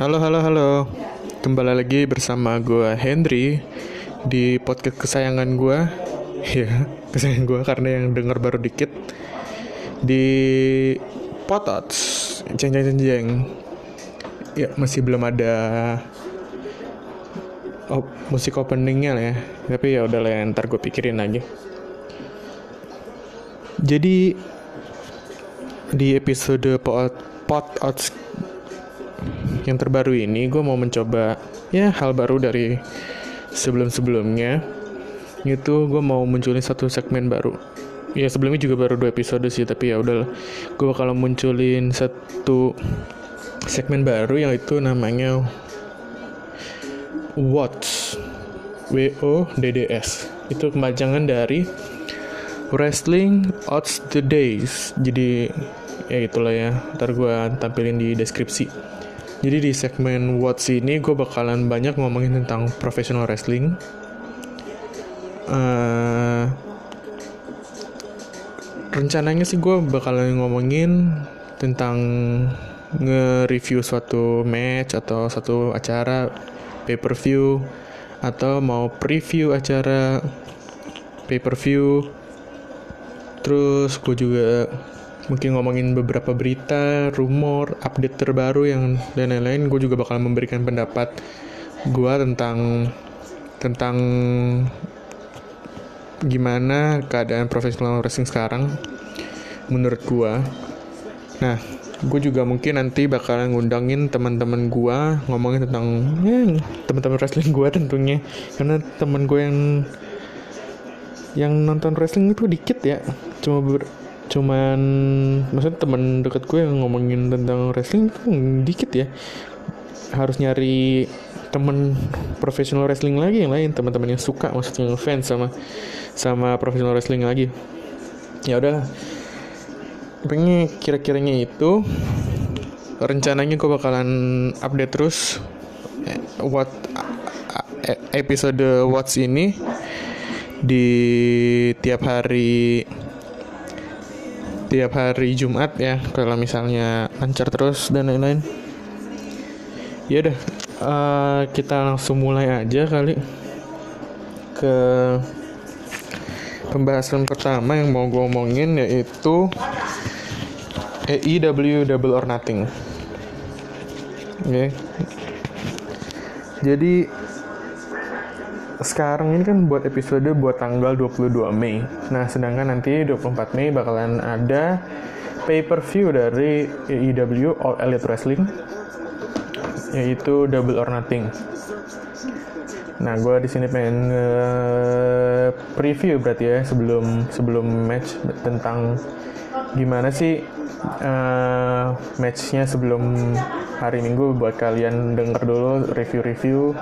Halo, halo, halo. Kembali lagi bersama gue Henry di podcast kesayangan gue. Ya, kesayangan gue karena yang denger baru dikit di Potots. Jeng jeng jeng jeng. Ya, masih belum ada oh, musik openingnya lah ya. Tapi ya udah lah, ntar gue pikirin lagi. Jadi di episode Pot Potots yang terbaru ini gue mau mencoba ya hal baru dari sebelum-sebelumnya. Itu gue mau munculin satu segmen baru. Ya sebelumnya juga baru dua episode sih tapi ya udah gue bakal munculin satu segmen baru yaitu namanya Watch W O D D S. Itu kepanjangan dari Wrestling Odds the Days. Jadi ya itulah ya. Ntar gue tampilin di deskripsi jadi di segmen What's ini gue bakalan banyak ngomongin tentang professional wrestling. Uh, rencananya sih gue bakalan ngomongin tentang nge-review suatu match atau satu acara pay-per-view atau mau preview acara pay-per-view terus gue juga mungkin ngomongin beberapa berita, rumor, update terbaru yang dan lain-lain. Gue juga bakal memberikan pendapat gue tentang tentang gimana keadaan profesional wrestling sekarang menurut gue. Nah, gue juga mungkin nanti bakalan ngundangin teman-teman gue ngomongin tentang ya, teman-teman wrestling gue tentunya karena teman gue yang yang nonton wrestling itu dikit ya cuma ber, cuman maksudnya teman deket gue yang ngomongin tentang wrestling itu dikit ya. Harus nyari temen profesional wrestling lagi yang lain teman-teman yang suka maksudnya fans sama sama profesional wrestling lagi. Ya udah pengen kira-kiranya itu. Rencananya gue bakalan update terus eh, what eh, episode What's ini di tiap hari tiap hari Jumat ya kalau misalnya lancar terus dan lain-lain ya udah uh, kita langsung mulai aja kali ke pembahasan pertama yang mau gue omongin yaitu AEW Double or Nothing oke okay. jadi sekarang ini kan buat episode buat tanggal 22 Mei. Nah, sedangkan nanti 24 Mei bakalan ada pay-per-view dari AEW All Elite Wrestling yaitu Double or Nothing. Nah, gue di sini pengen nge preview berarti ya sebelum sebelum match tentang gimana sih uh, matchnya sebelum hari Minggu buat kalian denger dulu review-review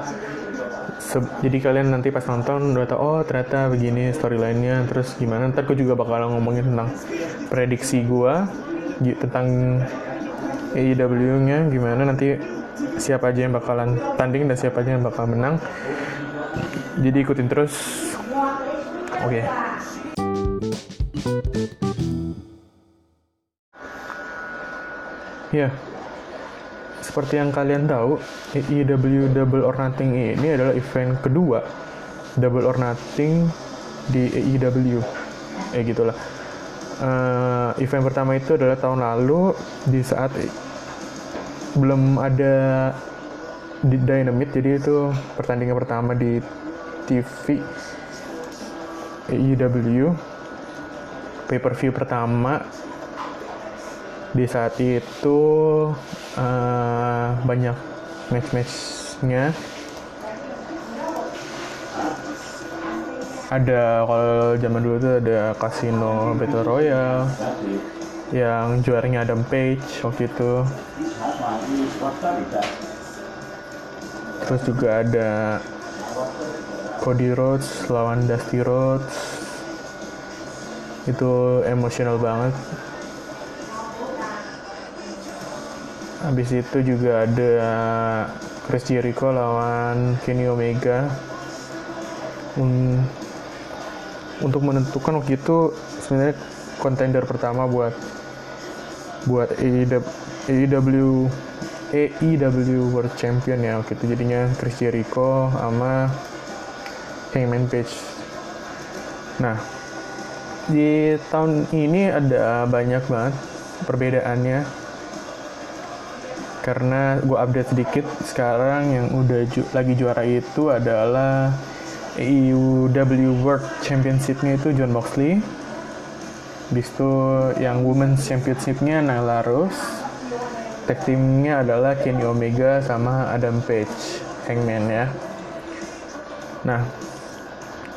jadi kalian nanti pas nonton udah tau oh ternyata begini storylinenya. Terus gimana? Ntar gue juga bakal ngomongin tentang prediksi gue tentang AEW-nya gimana. Nanti siapa aja yang bakalan tanding dan siapa aja yang bakal menang. Jadi ikutin terus. Oke. Okay. ya yeah seperti yang kalian tahu, AEW Double or Nothing ini adalah event kedua Double or Nothing di AEW. Eh gitulah. Uh, event pertama itu adalah tahun lalu di saat belum ada di Dynamite jadi itu pertandingan pertama di TV AEW pay per view pertama di saat itu uh, banyak match-matchnya. Ada kalau zaman dulu tuh ada Casino Battle Royale yang juaranya Adam Page waktu itu. Terus juga ada Cody Rhodes lawan Dusty Rhodes. Itu emosional banget Habis itu juga ada Chris Jericho lawan Kenny Omega. Um, untuk menentukan waktu itu sebenarnya kontender pertama buat buat AEW AEW World Champion ya waktu itu. Jadinya Chris Jericho sama Hangman Page. Nah di tahun ini ada banyak banget perbedaannya karena gue update sedikit sekarang yang udah ju lagi juara itu adalah AEW World Championship-nya itu John Moxley. Habis itu yang Women's Championship-nya Nyla Rose. Tag team-nya adalah Kenny Omega sama Adam Page Hangman ya. Nah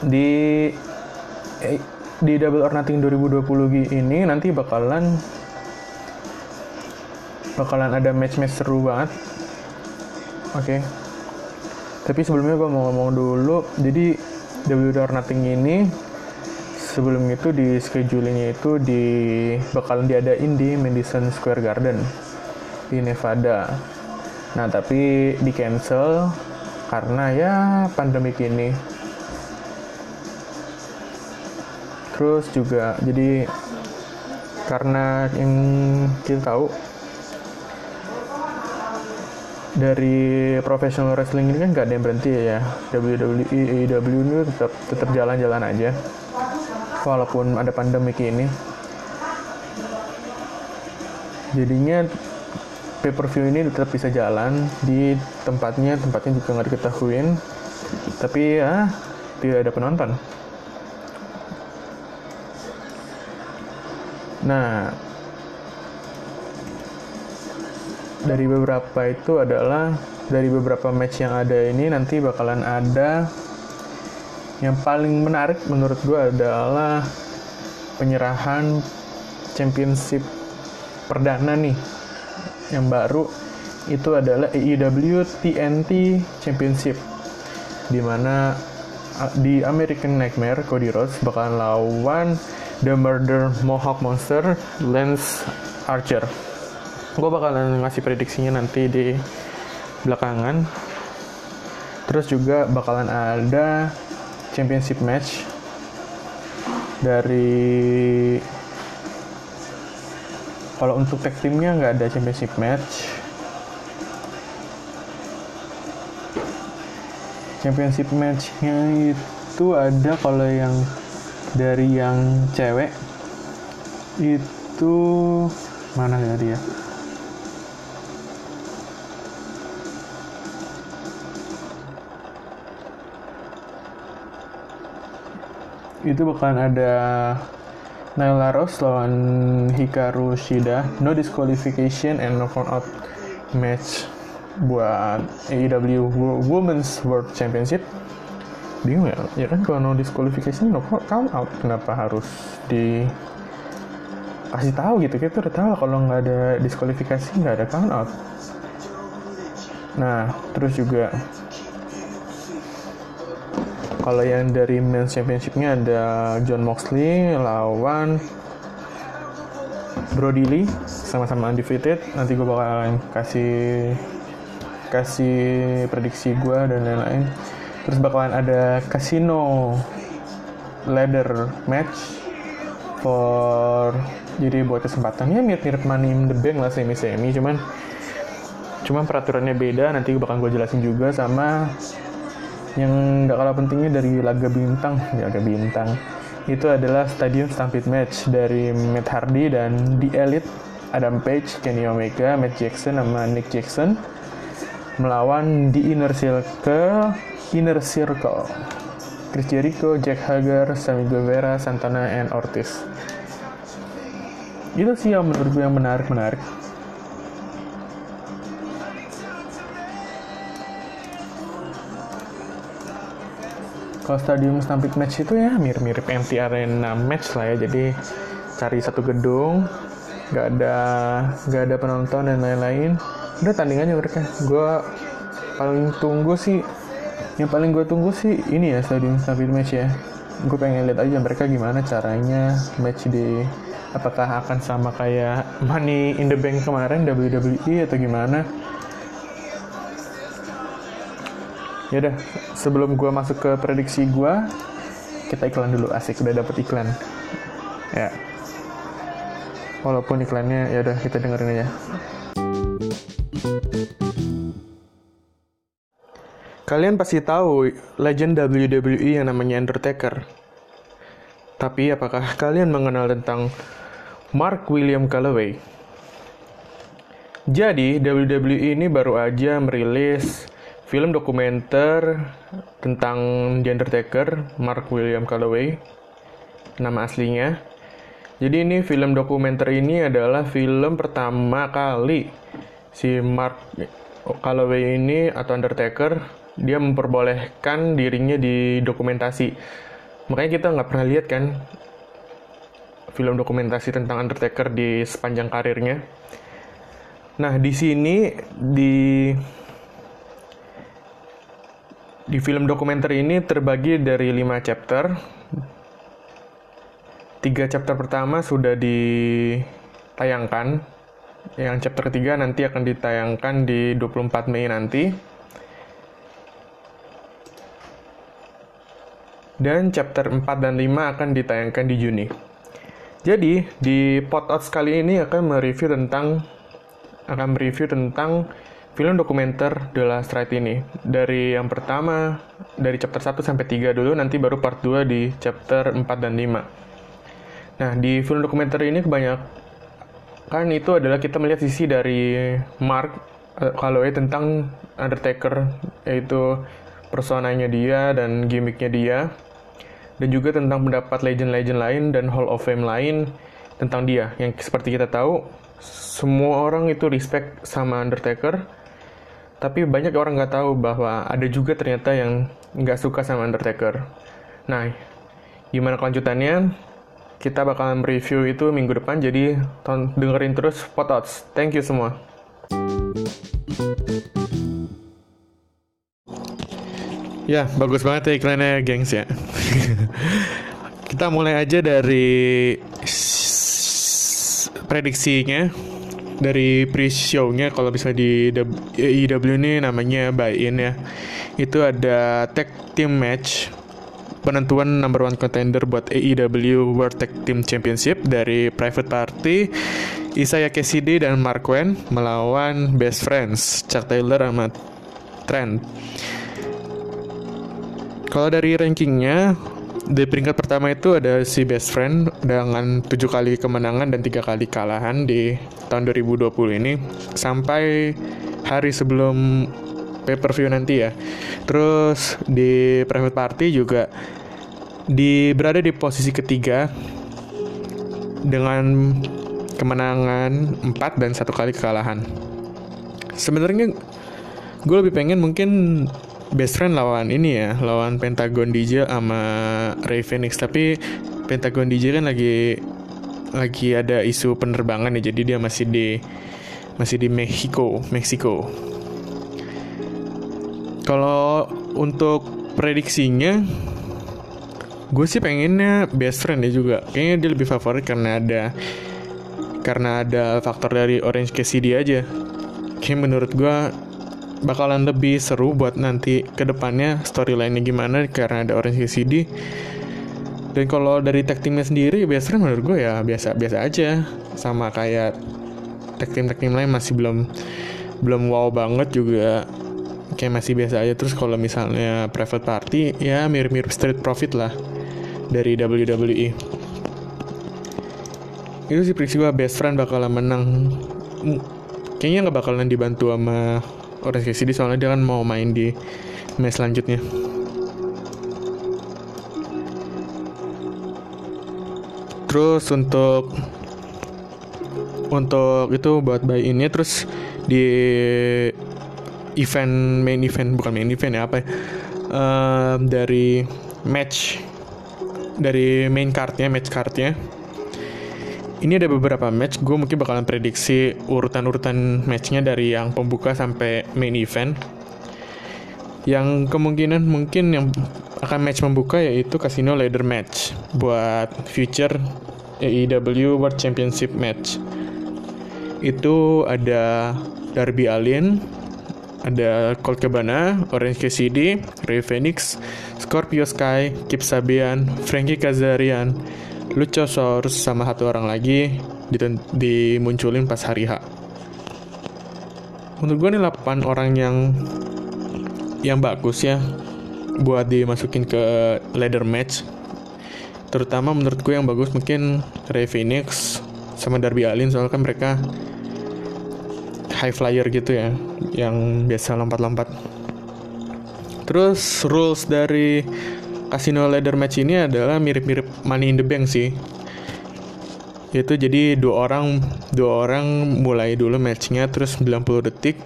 di di Double or Nothing 2020 ini nanti bakalan bakalan ada match-match seru banget. Oke. Okay. tapi sebelumnya gue mau ngomong dulu. Jadi Double or Nothing ini sebelum itu di schedulingnya itu di bakalan diadain di Madison Square Garden di Nevada. Nah tapi di cancel karena ya pandemi ini terus juga jadi karena yang kita tahu dari professional wrestling ini kan gak ada yang berhenti ya WWE AEW ini tetap tetap jalan-jalan aja. Walaupun ada pandemi ini. Jadinya pay per view ini tetap bisa jalan di tempatnya tempatnya juga nggak diketahuin. Tapi ya tidak ada penonton. Nah dari beberapa itu adalah dari beberapa match yang ada ini nanti bakalan ada. Yang paling menarik menurut gue adalah penyerahan championship perdana nih yang baru. Itu adalah AEW TNT Championship di mana di American Nightmare Cody Rhodes bakalan lawan The Murder Mohawk Monster Lance Archer gue bakalan ngasih prediksinya nanti di belakangan. Terus juga bakalan ada championship match dari kalau untuk tag teamnya nggak ada championship match. Championship matchnya itu ada kalau yang dari yang cewek itu mana ya itu bakalan ada Nyla Rose lawan Hikaru Shida. No disqualification and no count out match buat AEW Women's World Championship. Bingung ya ya kan? Kalau no disqualification no count out kenapa harus di kasih tahu gitu? Kita udah tahu kalau nggak ada diskualifikasi nggak ada count out. Nah terus juga kalau yang dari Men's Championship-nya ada John Moxley lawan Brody Lee sama-sama undefeated. Nanti gue bakalan kasih kasih prediksi gue dan lain-lain. Terus bakalan ada Casino Ladder Match for jadi buat kesempatannya mirip-mirip Money in the Bank lah semi-semi cuman cuman peraturannya beda nanti bakal gue jelasin juga sama yang gak kalah pentingnya dari laga bintang laga bintang itu adalah Stadium Stampede Match dari Matt Hardy dan The Elite Adam Page, Kenny Omega, Matt Jackson sama Nick Jackson melawan The Inner Circle Inner Circle. Chris Jericho, Jack Hager, Sammy Guevara, Santana, and Ortiz. Itu sih yang menurut gue yang menarik-menarik kalau stadium Stampede match itu ya mirip-mirip MT Arena match lah ya. Jadi cari satu gedung nggak ada nggak ada penonton dan lain-lain. Udah tandingannya mereka. Gue paling tunggu sih yang paling gue tunggu sih ini ya stadium Stampede match ya. Gue pengen lihat aja mereka gimana caranya match di apakah akan sama kayak Money in the Bank kemarin WWE atau gimana ya udah sebelum gue masuk ke prediksi gue kita iklan dulu asik udah dapet iklan ya walaupun iklannya ya udah kita dengerin aja Kalian pasti tahu legend WWE yang namanya Undertaker. Tapi apakah kalian mengenal tentang Mark William Calloway? Jadi, WWE ini baru aja merilis film dokumenter tentang The Undertaker, Mark William Calloway, nama aslinya. Jadi ini film dokumenter ini adalah film pertama kali si Mark Calloway ini atau Undertaker dia memperbolehkan dirinya di dokumentasi makanya kita nggak pernah lihat kan film dokumentasi tentang Undertaker di sepanjang karirnya. Nah di sini di di film dokumenter ini terbagi dari 5 chapter. Tiga chapter pertama sudah ditayangkan. Yang chapter ketiga nanti akan ditayangkan di 24 Mei nanti. Dan chapter 4 dan 5 akan ditayangkan di Juni. Jadi, di Potouts kali ini akan mereview tentang akan mereview tentang film dokumenter The Last Ride ini. Dari yang pertama, dari chapter 1 sampai 3 dulu, nanti baru part 2 di chapter 4 dan 5. Nah, di film dokumenter ini kebanyakan itu adalah kita melihat sisi dari Mark kalau ya tentang Undertaker, yaitu personanya dia dan gimmicknya dia dan juga tentang pendapat legend-legend lain dan Hall of Fame lain tentang dia. Yang seperti kita tahu, semua orang itu respect sama Undertaker, tapi banyak orang nggak tahu bahwa ada juga ternyata yang nggak suka sama Undertaker. Nah, gimana kelanjutannya? Kita bakalan review itu minggu depan, jadi dengerin terus Potouts. Thank you semua. Ya, bagus banget ya iklannya, gengs ya. Kita mulai aja dari prediksinya dari pre-show-nya kalau bisa di IW ini namanya buy-in ya. Itu ada tag team match penentuan number one contender buat AEW World Tag Team Championship dari Private Party Isaiah Cassidy dan Mark Wen melawan Best Friends Chuck Taylor sama Trent. Kalau dari rankingnya, di peringkat pertama itu ada si Best Friend dengan tujuh kali kemenangan dan tiga kali kalahan di tahun 2020 ini sampai hari sebelum pay per view nanti ya. Terus di private party juga di berada di posisi ketiga dengan kemenangan 4 dan satu kali kekalahan. Sebenarnya gue lebih pengen mungkin best friend lawan ini ya lawan Pentagon DJ sama Ray Phoenix. Tapi Pentagon DJ kan lagi lagi ada isu penerbangan ya jadi dia masih di masih di Mexico Meksiko kalau untuk prediksinya gue sih pengennya best friend ya juga. Kayaknya dia lebih favorit karena ada karena ada faktor dari Orange Cassidy aja. Kayak menurut gue bakalan lebih seru buat nanti ke depannya storyline-nya gimana karena ada Orange CD dan kalau dari tag teamnya sendiri biasanya menurut gue ya biasa biasa aja. Sama kayak tag team tag team lain masih belum belum wow banget juga. Kayak masih biasa aja. Terus kalau misalnya private party ya mirip-mirip street profit lah dari WWE itu sih prediksi gue best friend bakalan menang. Kayaknya nggak bakalan dibantu sama Orange Cassidy soalnya dia kan mau main di match selanjutnya. Terus untuk untuk itu buat buy ini terus di event main event bukan main event ya apa ya uh, dari match dari main cardnya match cardnya ini ada beberapa match gue mungkin bakalan prediksi urutan-urutan matchnya dari yang pembuka sampai main event. Yang kemungkinan mungkin yang akan match membuka yaitu Casino Ladder Match buat future AEW World Championship match. Itu ada Darby Allin ada Colt Cabana, Orange Cassidy, Ray Phoenix, Scorpio Sky, Kip Sabian, Frankie Kazarian, Luchasaurus sama satu orang lagi dimunculin pas hari H. menurut gue nih 8 orang yang yang bagus ya buat dimasukin ke ladder match terutama menurut gue yang bagus mungkin Ray Phoenix sama Darby Allin soalnya kan mereka high flyer gitu ya yang biasa lompat-lompat terus rules dari Casino Ladder Match ini adalah mirip-mirip Money in the Bank sih. Itu jadi dua orang dua orang mulai dulu matchnya terus 90 detik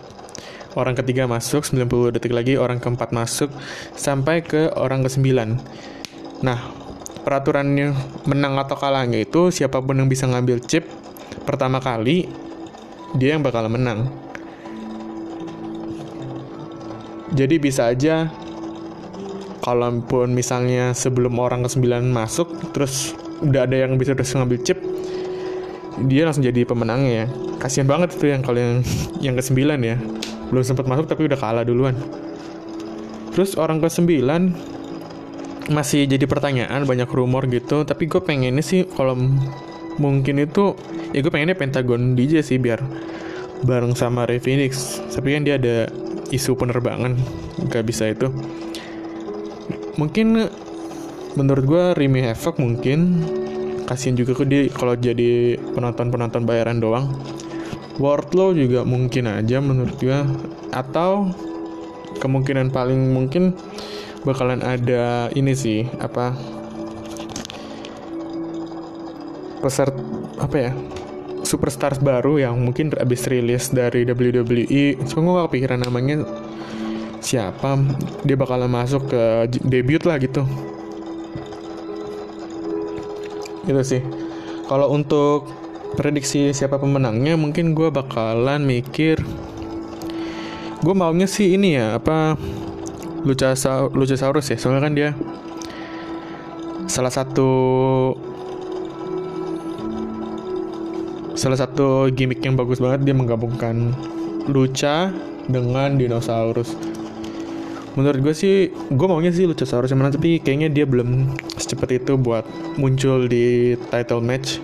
orang ketiga masuk 90 detik lagi orang keempat masuk sampai ke orang ke 9 nah peraturannya menang atau kalahnya itu siapa pun yang bisa ngambil chip pertama kali dia yang bakal menang. Jadi bisa aja kalaupun misalnya sebelum orang ke 9 masuk terus udah ada yang bisa terus ngambil chip dia langsung jadi pemenangnya ya. Kasihan banget tuh yang kalau yang yang ke 9 ya. Belum sempat masuk tapi udah kalah duluan. Terus orang ke 9 masih jadi pertanyaan banyak rumor gitu. Tapi gue pengennya sih kalau mungkin itu ya gue pengennya Pentagon DJ sih biar bareng sama Ray Phoenix. Tapi kan dia ada isu penerbangan gak bisa itu mungkin menurut gue Remy Havoc mungkin kasihan juga ke dia kalau jadi penonton-penonton bayaran doang. Wardlow juga mungkin aja menurut gue atau kemungkinan paling mungkin bakalan ada ini sih apa peserta apa ya superstars baru yang mungkin habis rilis dari WWE so gue gak kepikiran namanya siapa dia bakalan masuk ke debut lah gitu. Gitu sih. Kalau untuk prediksi siapa pemenangnya mungkin gue bakalan mikir gue maunya sih ini ya apa Luchasaurus, Luchasaurus ya soalnya kan dia salah satu salah satu gimmick yang bagus banget dia menggabungkan lucha dengan dinosaurus menurut gue sih gue maunya sih Luchasaurus yang menang tapi kayaknya dia belum secepat itu buat muncul di title match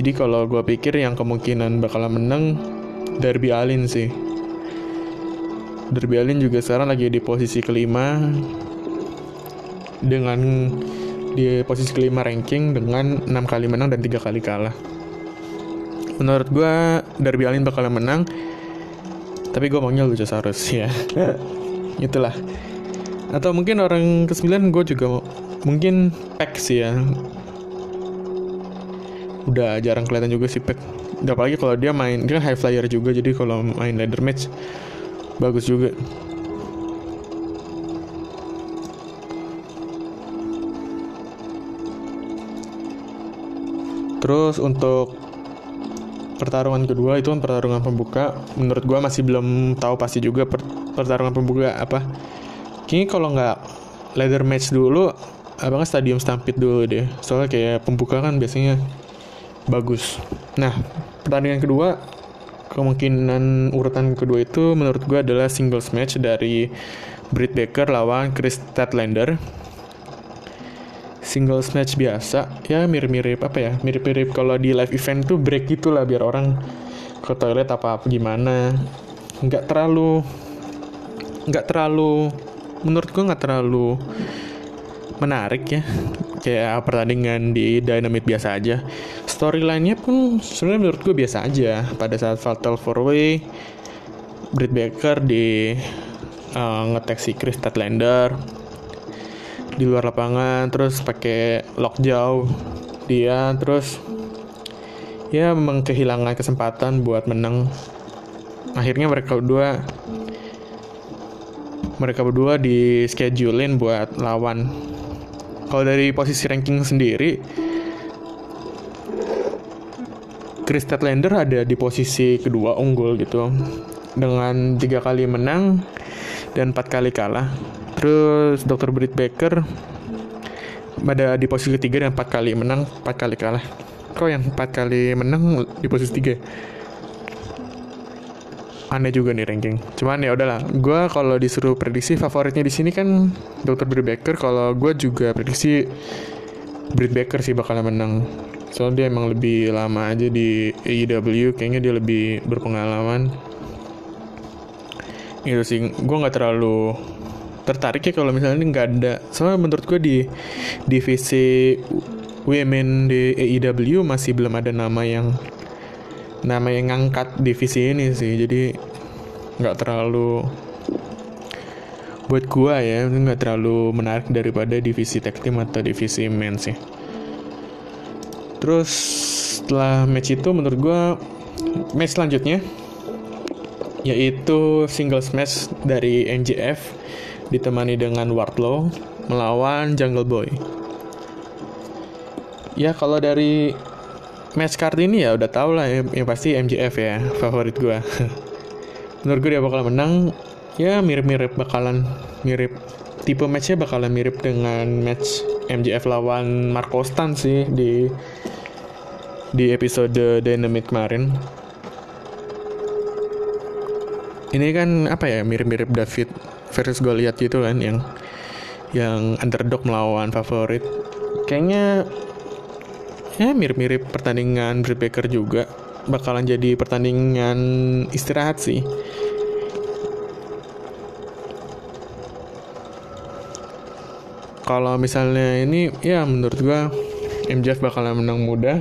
jadi kalau gue pikir yang kemungkinan bakalan menang Darby Allin sih Derby Allin juga sekarang lagi di posisi kelima dengan di posisi kelima ranking dengan enam kali menang dan tiga kali kalah. Menurut gue Derby Allin bakal menang, tapi gue maunya Luchasaurus ya. Itulah. Atau mungkin orang ke-9 gue juga mungkin Pack sih ya. Udah jarang kelihatan juga sih Pack. Apalagi kalau dia main, dia kan high flyer juga, jadi kalau main ladder match bagus juga terus untuk pertarungan kedua itu kan pertarungan pembuka. Menurut gue masih belum tahu pasti juga per pertarungan pembuka apa. Kini kalau nggak leather match dulu kan stadium stampede dulu deh. Soalnya kayak pembuka kan biasanya bagus. Nah pertandingan kedua kemungkinan urutan kedua itu menurut gue adalah singles match dari Britt Baker lawan Chris Statlander singles match biasa ya mirip-mirip apa ya mirip-mirip kalau di live event tuh break gitulah biar orang ke toilet apa apa gimana. Nggak terlalu nggak terlalu menurut gue nggak terlalu menarik ya kayak pertandingan di Dynamite biasa aja. Storyline-nya pun sebenarnya menurut gue biasa aja pada saat Fatal 4 Way Britt Baker di uh, ngetek si Chris Statlander di luar lapangan terus pakai lock jauh dia terus ya memang kehilangan kesempatan buat menang. Akhirnya mereka berdua mereka berdua di schedulein buat lawan. Kalau dari posisi ranking sendiri, Chris Statlander ada di posisi kedua unggul gitu. Dengan tiga kali menang dan empat kali kalah. Terus Dr. Britt Baker ada di posisi ketiga dan empat kali menang, empat kali kalah. Kok yang empat kali menang di posisi tiga? aneh juga nih ranking. Cuman ya udahlah, gue kalau disuruh prediksi favoritnya di sini kan Dr. Britt Baker. Kalau gue juga prediksi Britt Baker sih bakal menang. Soalnya dia emang lebih lama aja di AEW, kayaknya dia lebih berpengalaman. gitu sih gue nggak terlalu tertarik ya kalau misalnya nggak ada. Soalnya menurut gue di divisi women di AEW masih belum ada nama yang nama yang ngangkat divisi ini sih. Jadi nggak terlalu buat gua ya nggak terlalu menarik daripada divisi tag team atau divisi men sih. Terus setelah match itu menurut gua match selanjutnya yaitu singles match dari MJF ditemani dengan Wardlow melawan Jungle Boy. Ya kalau dari match card ini ya udah tau lah yang, yang pasti MJF ya favorit gue. Menurut gue dia bakal menang. Ya mirip-mirip bakalan mirip tipe matchnya bakalan mirip dengan match MJF lawan Marco Stan sih di di episode Dynamite kemarin ini kan apa ya mirip-mirip David versus Goliath gitu kan yang yang underdog melawan favorit. Kayaknya ya mirip-mirip pertandingan Britt juga. Bakalan jadi pertandingan istirahat sih. Kalau misalnya ini ya menurut gua MJF bakalan menang mudah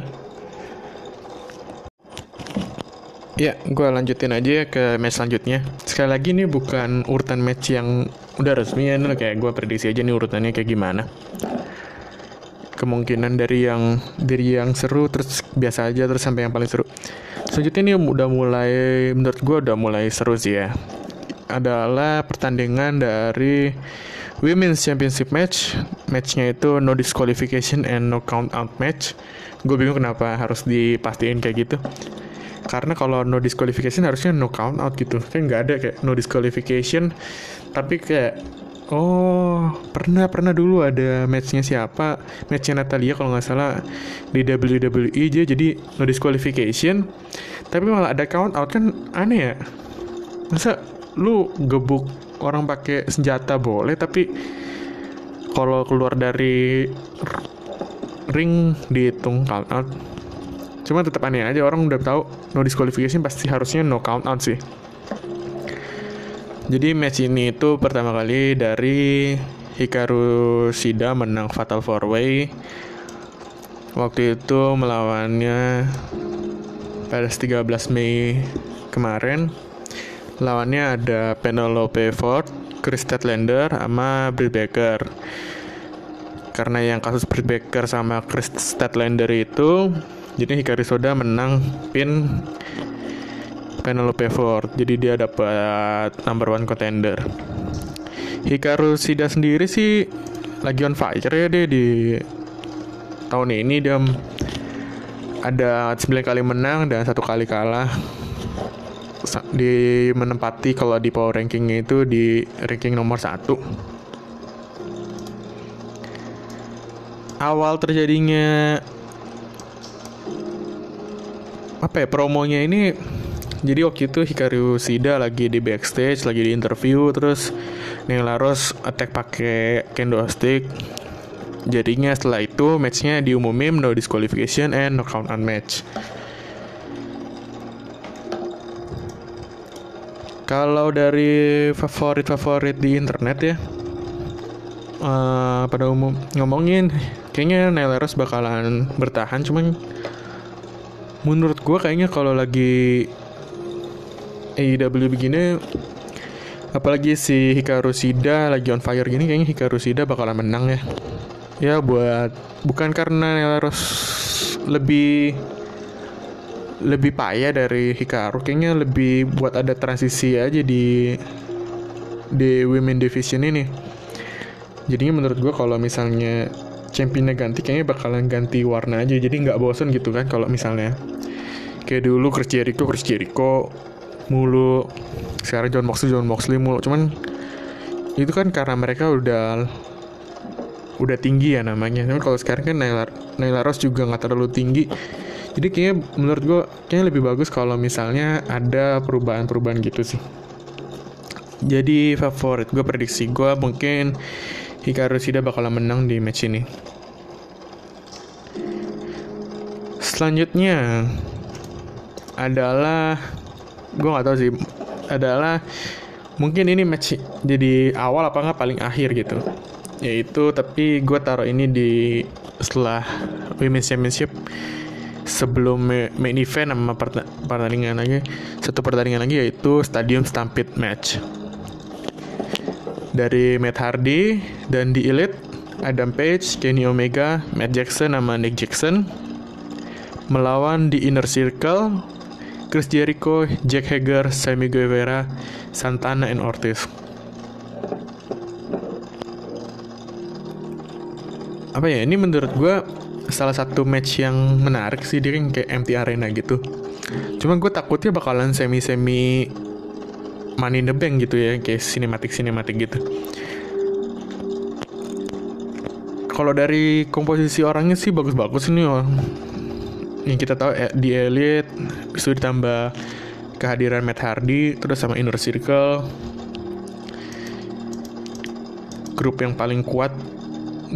Ya, gue lanjutin aja ya ke match selanjutnya. Sekali lagi ini bukan urutan match yang udah resmi ya, ini kayak gue prediksi aja nih urutannya kayak gimana. Kemungkinan dari yang dari yang seru terus biasa aja terus sampai yang paling seru. Selanjutnya ini udah mulai menurut gue udah mulai seru sih ya. Adalah pertandingan dari Women's Championship match. Matchnya itu no disqualification and no count out match. Gue bingung kenapa harus dipastiin kayak gitu karena kalau no disqualification harusnya no count out gitu. Kan nggak ada kayak no disqualification tapi kayak oh pernah pernah dulu ada matchnya siapa? Matchnya Natalia kalau nggak salah di WWE aja jadi no disqualification tapi malah ada count out kan aneh ya. Masa lu gebuk orang pakai senjata boleh tapi kalau keluar dari ring dihitung count out Cuma tetap aneh aja orang udah tahu no disqualification pasti harusnya no count out sih. Jadi match ini itu pertama kali dari Hikaru Shida menang Fatal 4 Way. Waktu itu melawannya pada 13 Mei kemarin. Lawannya ada Penelope Ford, Chris Statlander, sama Britt Baker. Karena yang kasus Britt Baker sama Chris Statlander itu jadi Hikari Soda menang pin Penelope Ford. Jadi dia dapat number one contender. Hikaru Shida sendiri sih lagi on fire ya deh di tahun ini. Dia ada 9 kali menang dan satu kali kalah. Di menempati kalau di power rankingnya itu di ranking nomor satu. Awal terjadinya apa ya promonya ini jadi waktu itu Hikaru Shida lagi di backstage lagi di interview terus Neil Laros attack pakai kendo stick jadinya setelah itu matchnya diumumin no disqualification and no count on match. Kalau dari favorit-favorit di internet ya uh, pada umum ngomongin kayaknya Neil Laros bakalan bertahan cuman menurut gue kayaknya kalau lagi AEW begini apalagi si Hikaru Shida lagi on fire gini kayaknya Hikaru Shida bakalan menang ya. Ya buat bukan karena harus lebih lebih payah dari Hikaru kayaknya lebih buat ada transisi aja di di women division ini. Jadinya menurut gue kalau misalnya championnya ganti kayaknya bakalan ganti warna aja jadi nggak bosen gitu kan kalau misalnya. Kayak dulu Chris Jericho Chris Jericho mulu. Sekarang John Moxley John Moxley mulu. Cuman itu kan karena mereka udah udah tinggi ya namanya. Tapi kalau sekarang kan Naila, Naila Rose juga nggak terlalu tinggi. Jadi kayaknya menurut gue kayaknya lebih bagus kalau misalnya ada perubahan-perubahan gitu sih. Jadi favorit gue prediksi gue mungkin Hikaru Shida bakalan menang di match ini. Selanjutnya adalah gue nggak tahu sih adalah mungkin ini match jadi awal apa nggak paling akhir gitu yaitu tapi gue taruh ini di setelah Women's Championship sebelum main event sama pertandingan lagi satu pertandingan lagi yaitu Stadium Stampede match dari Matt Hardy dan di Elite Adam Page, Kenny Omega, Matt Jackson sama Nick Jackson melawan di Inner Circle Chris Jericho, Jack Hager, Sammy Guevara, Santana, and Ortiz. Apa ya? Ini menurut gue salah satu match yang menarik sih dia kan kayak MT Arena gitu cuma gue takutnya bakalan semi semi money in the bank gitu ya kayak sinematik sinematik gitu. Kalau dari komposisi orangnya sih bagus-bagus ini oh. yang kita tahu eh, di Elite itu ditambah kehadiran Matt Hardy terus sama Inner Circle. Grup yang paling kuat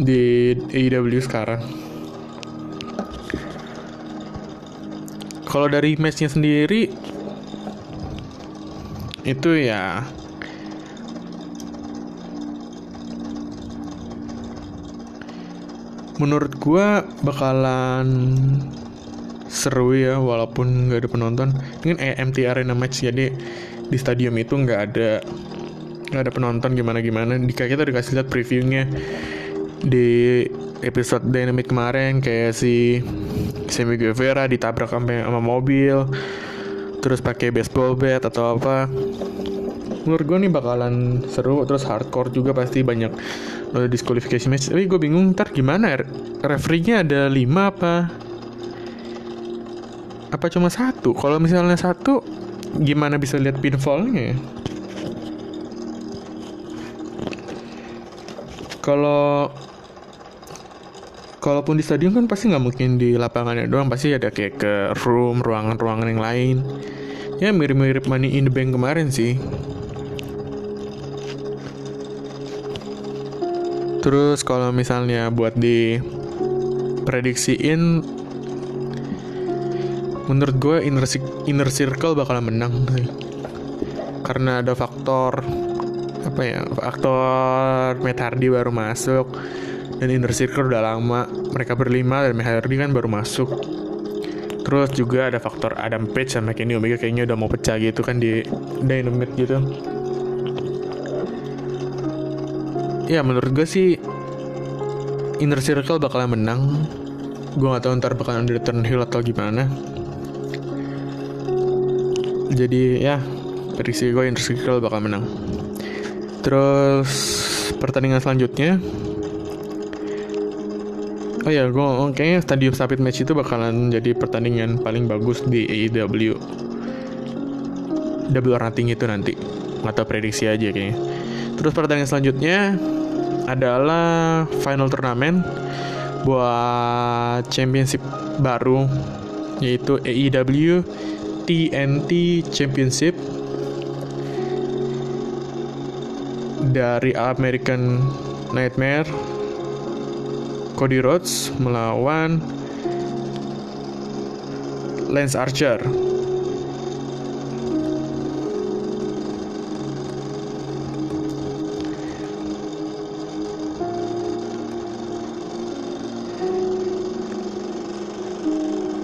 di AEW sekarang. Kalau dari matchnya sendiri itu ya. Menurut gua bakalan seru ya walaupun nggak ada penonton. Ini kan EMT Arena match jadi di stadium itu nggak ada nggak ada penonton gimana gimana di kita dikasih lihat previewnya di episode Dynamic kemarin kayak si Sammy Guevara ditabrak sampai sama mobil terus pakai baseball bat atau apa. Menurut gue nih bakalan seru terus hardcore juga pasti banyak uh, disqualification match. Tapi gue bingung ntar gimana ya? Referee-nya ada lima apa? Apa cuma satu? Kalau misalnya satu gimana bisa lihat pinfallnya kalau kalaupun di stadion kan pasti nggak mungkin di lapangannya doang pasti ada kayak ke room ruangan-ruangan yang lain. Ya mirip-mirip money in the bank kemarin sih. Terus kalau misalnya buat di prediksiin menurut gue inner, inner circle bakalan menang sih. Karena ada faktor apa ya faktor Metardi baru masuk dan Inner Circle udah lama mereka berlima dan Hardy kan baru masuk. Terus juga ada faktor Adam Page sama Kenny Omega kayaknya udah mau pecah gitu kan di Dynamite gitu. Ya menurut gue sih Inner Circle bakalan menang. Gue gak tahu ntar bakalan di return heel atau gimana. Jadi ya prediksi gue Inner Circle bakal menang. Terus pertandingan selanjutnya Oh ya, gue kayaknya Stadium Stampede Match itu bakalan jadi pertandingan paling bagus di AEW. Double or itu nanti. Atau prediksi aja kayaknya. Terus pertandingan selanjutnya adalah final turnamen buat championship baru yaitu AEW TNT Championship dari American Nightmare Cody Rhodes melawan Lance Archer.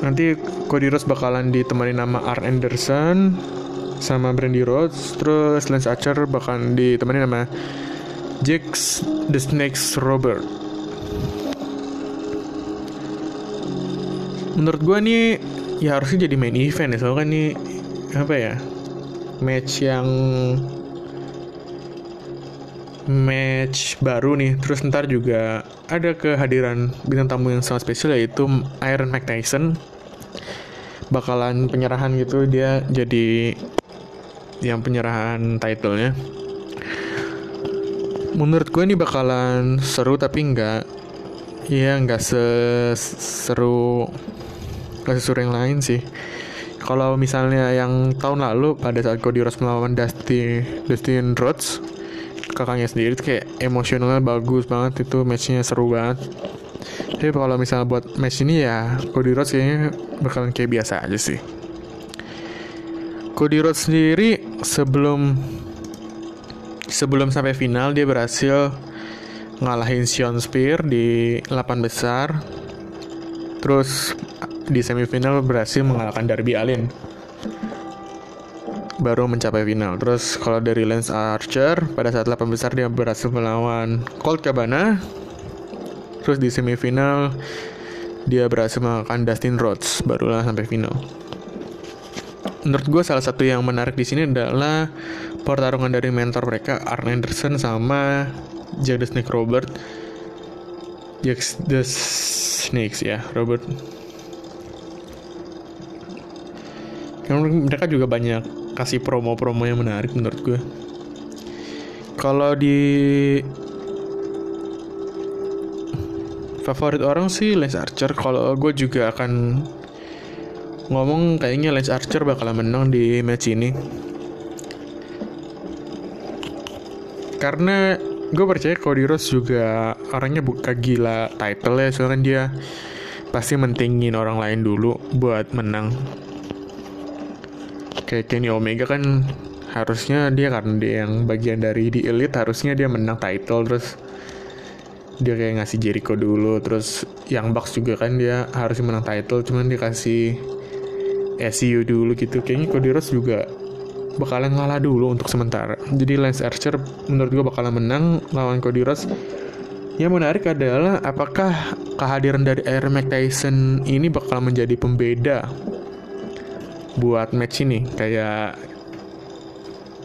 Nanti Cody Rhodes bakalan ditemani nama Arn Anderson sama Brandy Rhodes, terus Lance Archer bakalan ditemani nama Jax The Snakes Robert. Menurut gue nih ya harusnya jadi main event ya. Soalnya kan nih apa ya match yang match baru nih. Terus ntar juga ada kehadiran bintang tamu yang sangat spesial yaitu Iron Mike Tyson. Bakalan penyerahan gitu dia jadi yang penyerahan titlenya. Menurut gue ini bakalan seru tapi nggak ya nggak seru kasih suruh yang lain sih. Kalau misalnya yang tahun lalu pada saat Cody Rhodes melawan Dusty Dustin Rhodes kakaknya sendiri itu kayak emosionalnya bagus banget itu matchnya seru banget. Tapi kalau misalnya buat match ini ya Cody Rhodes kayaknya bakalan kayak biasa aja sih. Cody Rhodes sendiri sebelum sebelum sampai final dia berhasil ngalahin Sean Spear di 8 besar. Terus di semifinal berhasil mengalahkan Darby Allin baru mencapai final. Terus kalau dari Lance Archer pada saat 8 besar dia berhasil melawan Colt Cabana. Terus di semifinal dia berhasil mengalahkan Dustin Rhodes barulah sampai final. Menurut gue salah satu yang menarik di sini adalah pertarungan dari mentor mereka Arn Anderson sama Jack the Snake Robert. Jack the Snakes ya, Robert. Mereka juga banyak kasih promo-promo yang menarik menurut gue. Kalau di favorit orang sih Lance Archer. Kalau gue juga akan ngomong kayaknya Lance Archer bakal menang di match ini. Karena gue percaya Cody Rhodes juga orangnya buka gila title ya. Soalnya dia pasti mentingin orang lain dulu buat menang kayak Kenny Omega kan harusnya dia karena dia yang bagian dari di elite harusnya dia menang title terus dia kayak ngasih Jericho dulu terus yang Bucks juga kan dia harus menang title cuman dikasih SCU dulu gitu. Kayaknya Cody Rhodes juga bakalan ngalah dulu untuk sementara. Jadi Lance Archer menurut gue bakalan menang lawan Cody Rhodes. Yang menarik adalah apakah kehadiran dari Aaron McTyson ini bakal menjadi pembeda buat match ini. Kayak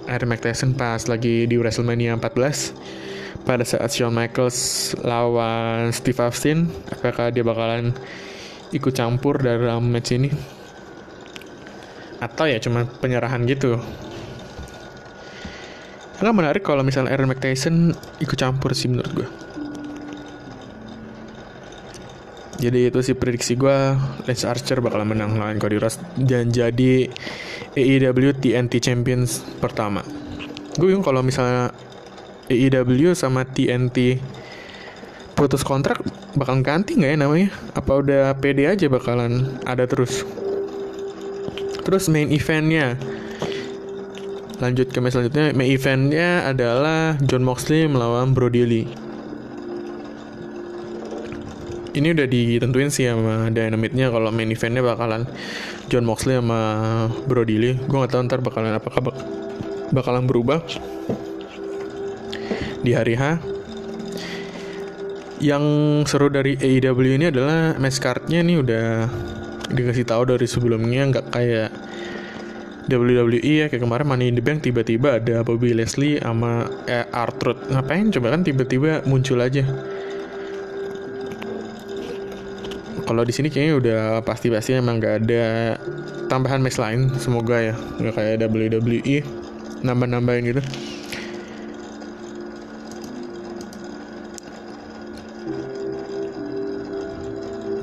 Aaron McTyson pas lagi di WrestleMania 14 pada saat Shawn Michaels lawan Steve Austin apakah dia bakalan ikut campur dalam match ini? Atau ya cuma penyerahan gitu? Nggak menarik kalau misalnya Aaron McTyson ikut campur sih menurut gue jadi itu sih prediksi gue Lance Archer bakal menang lawan Cody Rhodes dan jadi AEW TNT Champions pertama. Gue bingung kalau misalnya AEW sama TNT putus kontrak bakal ganti nggak ya namanya? Apa udah PD aja bakalan ada terus? Terus main eventnya. Lanjut ke match selanjutnya. Main eventnya adalah John Moxley melawan Brody Lee ini udah ditentuin sih sama Dynamite-nya kalau main eventnya bakalan John Moxley sama Brody Lee. Gue gak tahu ntar bakalan apakah bak bakalan berubah di hari H. Yang seru dari AEW ini adalah match card-nya nih udah dikasih tahu dari sebelumnya nggak kayak WWE ya kayak kemarin Money in the Bank tiba-tiba ada Bobby Leslie sama eh, Arthur ngapain coba kan tiba-tiba muncul aja kalau di sini kayaknya udah pasti-pasti emang gak ada tambahan match lain. Semoga ya nggak kayak WWE nambah-nambahin gitu.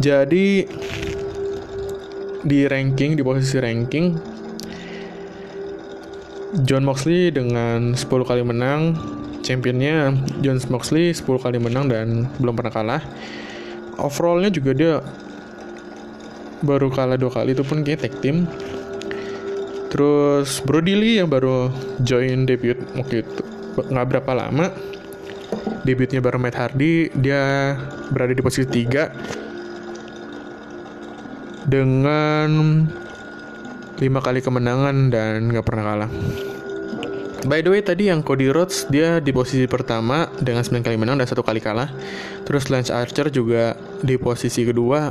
Jadi di ranking di posisi ranking John Moxley dengan 10 kali menang championnya John Moxley 10 kali menang dan belum pernah kalah overallnya juga dia baru kalah dua kali itu pun kayak tag team. Terus Brody Lee yang baru join debut waktu itu nggak berapa lama debutnya baru Matt Hardy dia berada di posisi 3 dengan lima kali kemenangan dan nggak pernah kalah By the way tadi yang Cody Rhodes dia di posisi pertama dengan 9 kali menang dan satu kali kalah. Terus Lance Archer juga di posisi kedua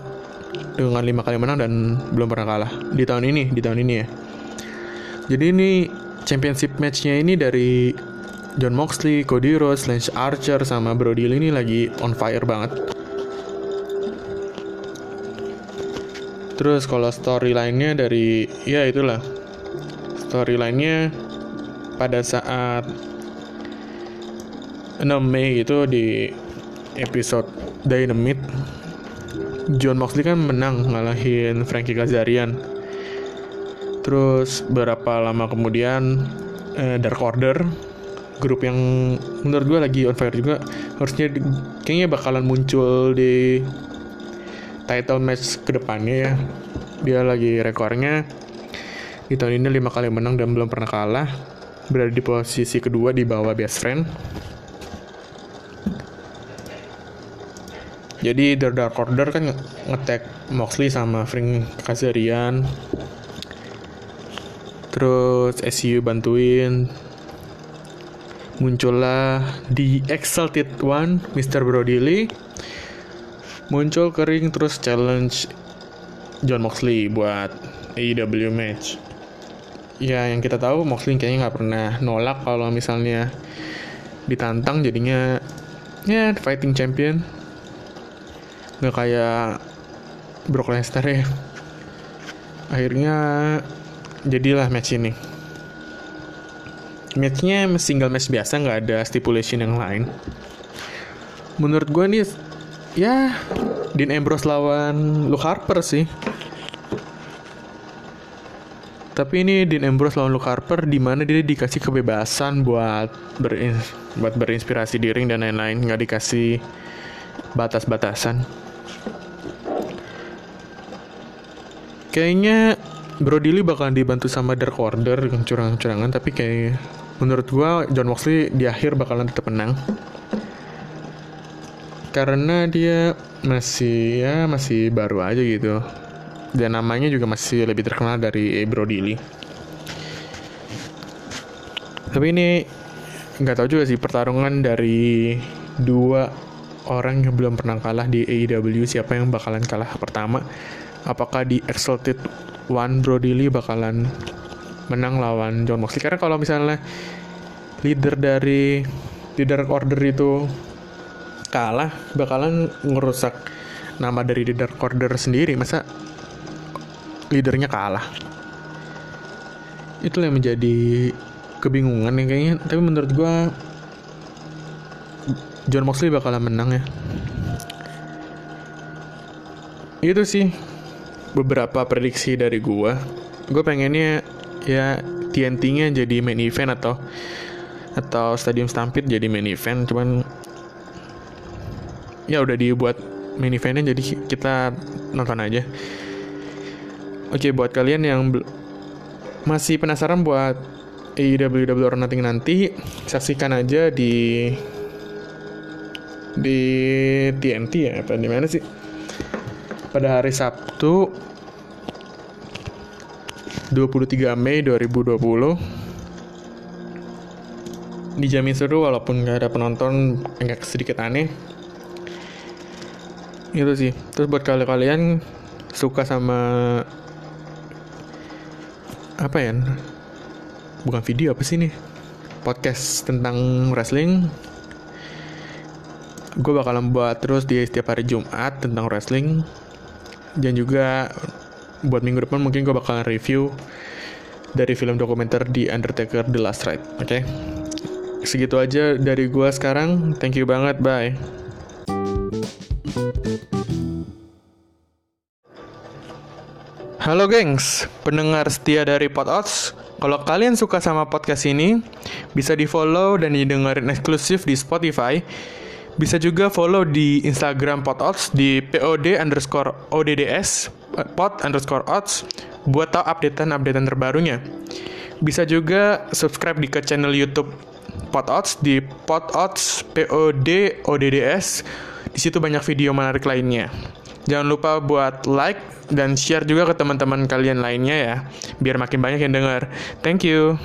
dengan lima kali menang dan belum pernah kalah di tahun ini di tahun ini ya. Jadi ini championship matchnya ini dari John Moxley, Cody Rhodes, Lance Archer sama Brody Lee ini lagi on fire banget. Terus kalau storyline-nya dari ya itulah storyline-nya pada saat 6 Mei itu di episode Dynamite John Moxley kan menang ngalahin Frankie Kazarian. Terus berapa lama kemudian eh, Dark Order grup yang menurut gue lagi on fire juga harusnya kayaknya bakalan muncul di title match ke depannya ya. Dia lagi rekornya di tahun ini lima kali menang dan belum pernah kalah berada di posisi kedua di bawah best friend. Jadi The Dark Order kan ngetek Moxley sama Frank Kazarian. Terus SU bantuin. Muncullah di Exalted One, Mr. Brody Lee. Muncul kering terus challenge John Moxley buat AEW match. Ya yang kita tahu Moxley kayaknya nggak pernah nolak kalau misalnya ditantang jadinya ya fighting champion. Nggak kayak Brock Lesnar ya. Akhirnya jadilah match ini. Matchnya single match biasa nggak ada stipulation yang lain. Menurut gue nih ya Dean Ambrose lawan Luke Harper sih tapi ini Dean Ambrose lawan Luke Harper di mana dia dikasih kebebasan buat berin buat berinspirasi di ring dan lain-lain nggak dikasih batas-batasan. Kayaknya Brody Lee bakalan dibantu sama Dark Order dengan curang-curangan tapi kayak menurut gua John Moxley di akhir bakalan tetap menang. Karena dia masih ya masih baru aja gitu dan namanya juga masih lebih terkenal dari Brody Lee. Tapi ini nggak tahu juga sih pertarungan dari dua orang yang belum pernah kalah di AEW siapa yang bakalan kalah pertama? Apakah di Exalted One Brody Lee bakalan menang lawan John Moxley? Karena kalau misalnya leader dari leader order itu kalah bakalan ngerusak nama dari leader order sendiri. Masa leadernya kalah. Itu yang menjadi kebingungan ya kayaknya. Tapi menurut gue John Moxley bakalan menang ya. Itu sih beberapa prediksi dari gua. Gue pengennya ya TNT-nya jadi main event atau atau Stadium Stampede jadi main event. Cuman ya udah dibuat main eventnya jadi kita nonton aja oke buat kalian yang masih penasaran buat AEW or Nothing nanti saksikan aja di di TNT ya apa di mana sih? Pada hari Sabtu 23 Mei 2020 dijamin seru walaupun gak ada penonton agak sedikit aneh. Itu sih. Terus buat kalian suka sama apa ya? Bukan video apa sih nih podcast tentang wrestling. Gue bakalan buat terus di setiap hari Jumat tentang wrestling. Dan juga buat minggu depan mungkin gue bakalan review dari film dokumenter di Undertaker The Last Ride oke? Okay? segitu aja dari gue sekarang. Thank you banget bye Halo gengs, pendengar setia dari Podouts. Kalau kalian suka sama podcast ini, bisa di follow dan didengarin eksklusif di Spotify bisa juga follow di Instagram Pododds di POD underscore ODDS Pod underscore odds buat tahu updatean-updatean terbarunya. Bisa juga subscribe di ke channel YouTube Pododds di Pododds POD ODDS. Di situ banyak video menarik lainnya. Jangan lupa buat like dan share juga ke teman-teman kalian lainnya ya, biar makin banyak yang dengar. Thank you.